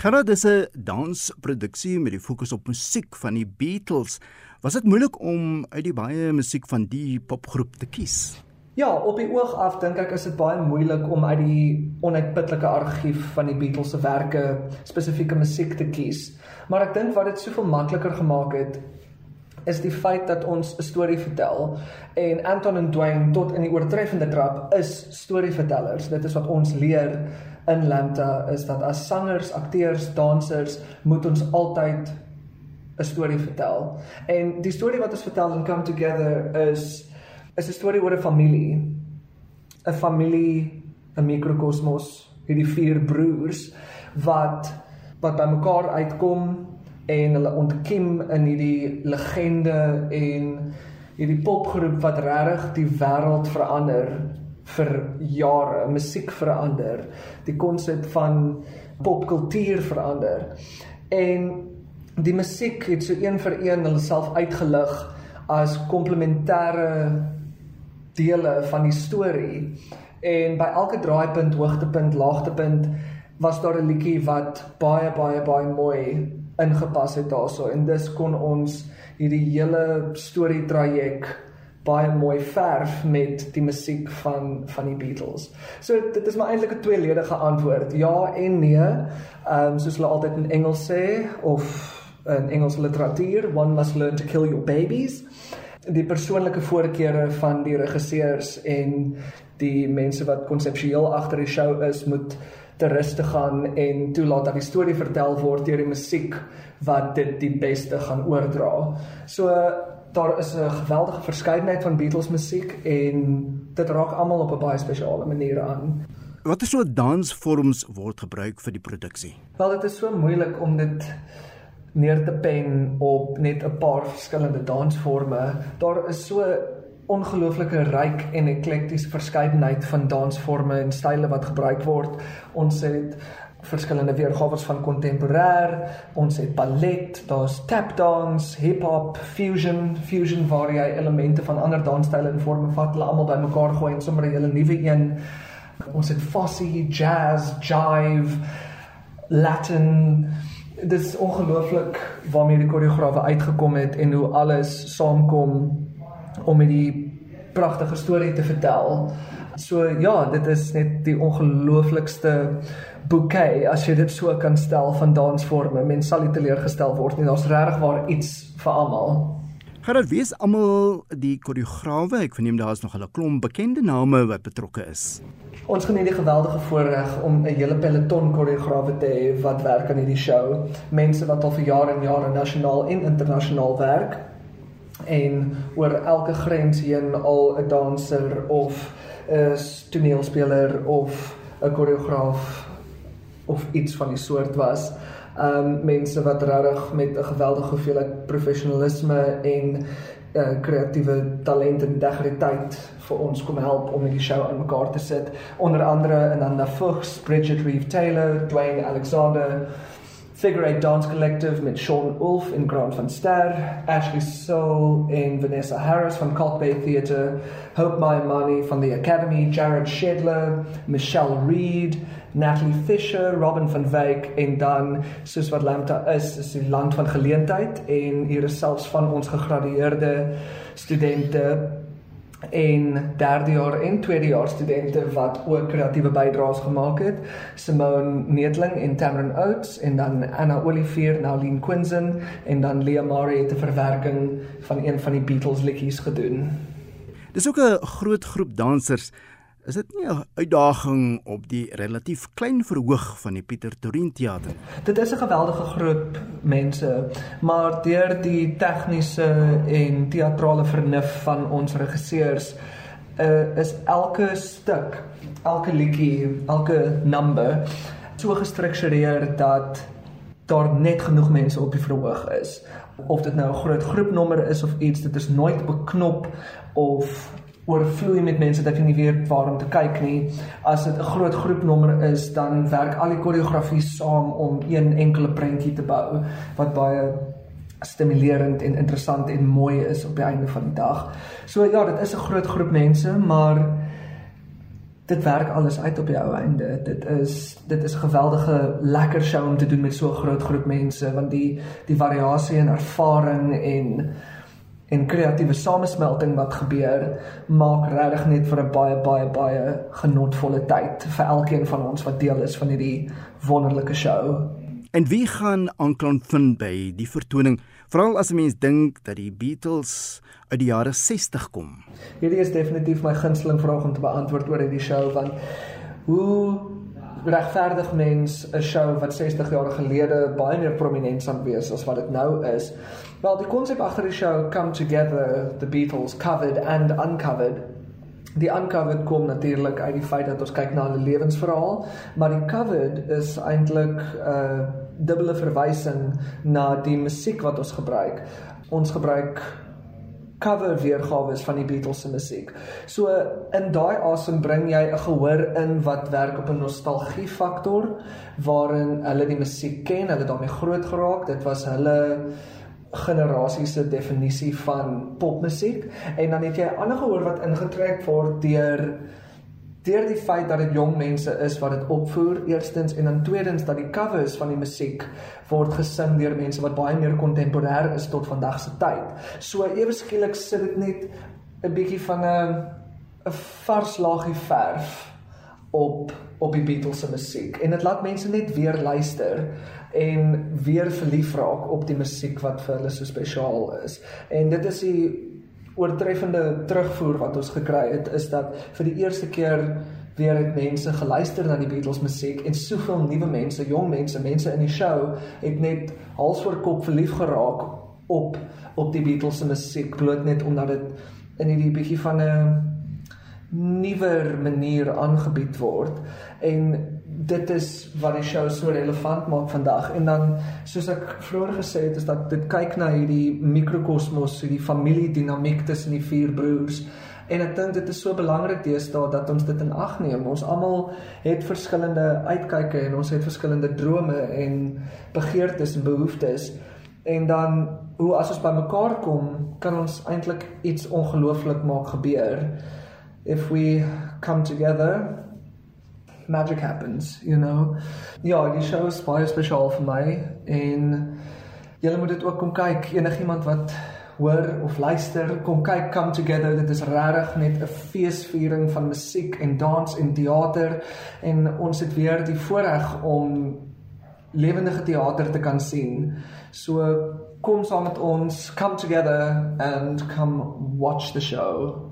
Gerard dis 'n dansproduksie met die fokus op musiek van die Beatles. Was dit moeilik om uit die baie musiek van die popgroep te kies? Ja, op die oog af dink ek is dit baie moeilik om uit die onuitputlike argief van die Beatles se werke spesifieke musiek te kies. Maar ek dink wat dit soveel makliker gemaak het is die feit dat ons 'n storie vertel en Anton en Dwayne tot in die oortreffende trap is storievertellers. Dit is wat ons leer in Lambda is dat as sangers, akteurs, dansers moet ons altyd 'n storie vertel. En die storie wat ons vertel in Come Together is is 'n storie oor 'n familie. 'n Familie, 'n mikrokosmos, hierdie vier broers wat wat bymekaar uitkom en hulle ontkiem in hierdie legende en hierdie popgroep wat regtig die wêreld verander vir jare, musiek verander, die konsep van popkultuur verander. En die musiek het so een vir een hulle self uitgelig as komplementêre dele van die storie. En by elke draaipunt, hoogtepunt, laagtepunt was daar 'n liedjie wat baie baie baie mooi ingepas het daarso en dis kon ons hierdie hele storie traject baie mooi verf met die musiek van van die Beatles. So dit is maar eintlik 'n tweeledige antwoord. Ja en nee. Ehm um, soos hulle altyd in Engels sê of in Engelse literatuur, one must learn to kill your babies. Die persoonlike voorkeure van die regisseurs en die mense wat konseptueel agter die show is, moet te rus te gaan en toelaat dat die storie vertel word deur die musiek wat dit die beste gaan oordra. So daar is 'n geweldige verskeidenheid van Beatles musiek en dit raak almal op 'n baie spesiale manier aan. Watter soort dansvorms word gebruik vir die produksie? Wel dit is so moeilik om dit neer te pen op net 'n paar verskillende dansforme. Daar is so ongelooflike ryk en eklektiese verskeidenheid van dansforme en style wat gebruik word. Ons het verskillende weergawe van kontemporêr, ons het ballet, daar's tap dance, hip hop, fusion, fusion waar jy elemente van ander dansstyle en forme vat, hulle almal bymekaar gooi en sommer 'n hele nuwe een. Ons het fossy, jazz, jive, latin dit is ongelooflik waarmee die koreograwe uitgekom het en hoe alles saamkom om met die pragtige storie te vertel. So ja, dit is net die ongelooflikste bouquet as jy dit so kan stel van dansforme. Mens sal nie teleurgestel word nie. Daar's regtig waar iets vir almal. Gerard, wie is almal die koreograwe? Ek verneem daar is nog 'n klomp bekende name wat betrokke is. Ons geniet die geweldige voorreg om 'n hele peloton koreograwe te hê wat werk aan hierdie show. Mense wat al vir jare en jare nasionaal en internasionaal werk en oor elke grens heen al 'n danser of 'n toneelspeler of 'n koreograaf of iets van die soort was. Um, mense wat regtig met 'n geweldige hoeveelheid professionalisme en uh kreatiewe talent en integriteit vir ons kom help om die show aan mekaar te sit. Onder andere Ananda Fuchs, Bridget Reeve Taylor, Dwayne Alexander, Figure Eight Dance Collective met Sean Ulf in Grand van Ster, Ashley Soul en Vanessa Harris van Cult Bay Theatre, Hope My Money van the Academy, Jared Shedler, Michelle Reed, Natalie Fisher, Robin van Wyk en dan soos wat Lambda is, is die land van geleentheid en hier is selfs van ons gegradueerde studente en derde jaar en tweede jaar studente wat ook kreatiewe bydraes gemaak het. Simone Neetling en Tamron Oates en dan Anna Olivier, Nauline Quinzen en dan Leah Mare het 'n verwerking van een van die Beatles liedjies gedoen. Dis ook 'n groot groep dansers Is dit nie 'n uitdaging op die relatief klein verhoog van die Pieter Torin teater? Dit is 'n geweldige groep mense, maar deur die tegniese en teatrale vernuf van ons regisseurs uh, is elke stuk, elke liedjie, elke number so gestruktureer dat daar net genoeg mense op die verhoog is. Of dit nou 'n groot groepnommer is of iets, dit is nooit beknop of oorvloei met mense dat jy nie weet waar om te kyk nie. As dit 'n groot groepnommer is, dan werk al die koreografie saam om een enkele prentjie te bou wat baie stimulerend en interessant en mooi is op die einde van die dag. So ja, dit is 'n groot groep mense, maar dit werk alles uit op die ou einde. Dit is dit is 'n geweldige lekker show om te doen met so 'n groot groep mense want die die variasie in ervaring en en kreatiewe samesmelting wat gebeur maak regtig net vir 'n baie baie baie genotvolle tyd vir elkeen van ons wat deel is van hierdie wonderlike show. En wie gaan aanklank vind by die vertoning? Veral as 'n mens dink dat die Beatles uit die jare 60 kom. Hierdie is definitief my gunsteling vraag om te beantwoord oor hierdie show want hoe regverdig mens 'n show wat 60 jaar gelede baie meer prominent sou wees as wat dit nou is? Wel, die konsep agter die show Come Together, the Beatles covered and uncovered. Die uncovered kom natuurlik uit die feit dat ons kyk na hulle lewensverhaal, maar die covered is eintlik 'n uh, dubbele verwysing na die musiek wat ons gebruik. Ons gebruik cover weergawe van die Beatles se musiek. So in daai asem bring jy 'n gehoor in wat werk op 'n nostalgie faktor waarin hulle die musiek ken, hulle daarmee groot geraak. Dit was hulle generasie se definisie van popmusiek en dan het jy 'n ander gehoor wat ingetrek word deur deur die feit dat dit jong mense is wat dit opvoer eerstens en dan tweedens dat die covers van die musiek word gesing deur mense wat baie meer kontemporêr is tot vandag se tyd. So ewe skielik sit dit net 'n bietjie van 'n 'n vars laagie verf op op die Beatles se musiek en dit laat mense net weer luister en weer verlief raak op die musiek wat vir hulle so spesiaal is. En dit is die oortreffende terugvoer wat ons gekry het is dat vir die eerste keer weer het mense geluister na die Beatles musiek en soveel nuwe mense, jong mense, mense in die show het net hals oor kop verlief geraak op op die Beatles se musiek bloot net omdat dit in hierdie bietjie van 'n nuwer manier aangebied word en dit is wat die show so relevant maak vandag en dan soos ek vroeër gesê het is dat dit kyk na hierdie mikrokosmos, hierdie familiedinamiek tussen die vier broers en ek dink dit is so belangrik deesdae dat ons dit in ag neem. Ons almal het verskillende uitkyke en ons het verskillende drome en begeertes en behoeftes en dan hoe as ons bymekaar kom, kan ons eintlik iets ongelooflik maak gebeur. If we come together magic happens, you know. Ja, die show is baie spesiaal vir my en julle moet dit ook kom kyk. Enigiemand wat hoor of luister, kom kyk Come Together. Dit is regtig net 'n feesviering van musiek en dans en teater en ons het weer die voorreg om lewendige teater te kan sien. So kom saam met ons, come together and come watch the show.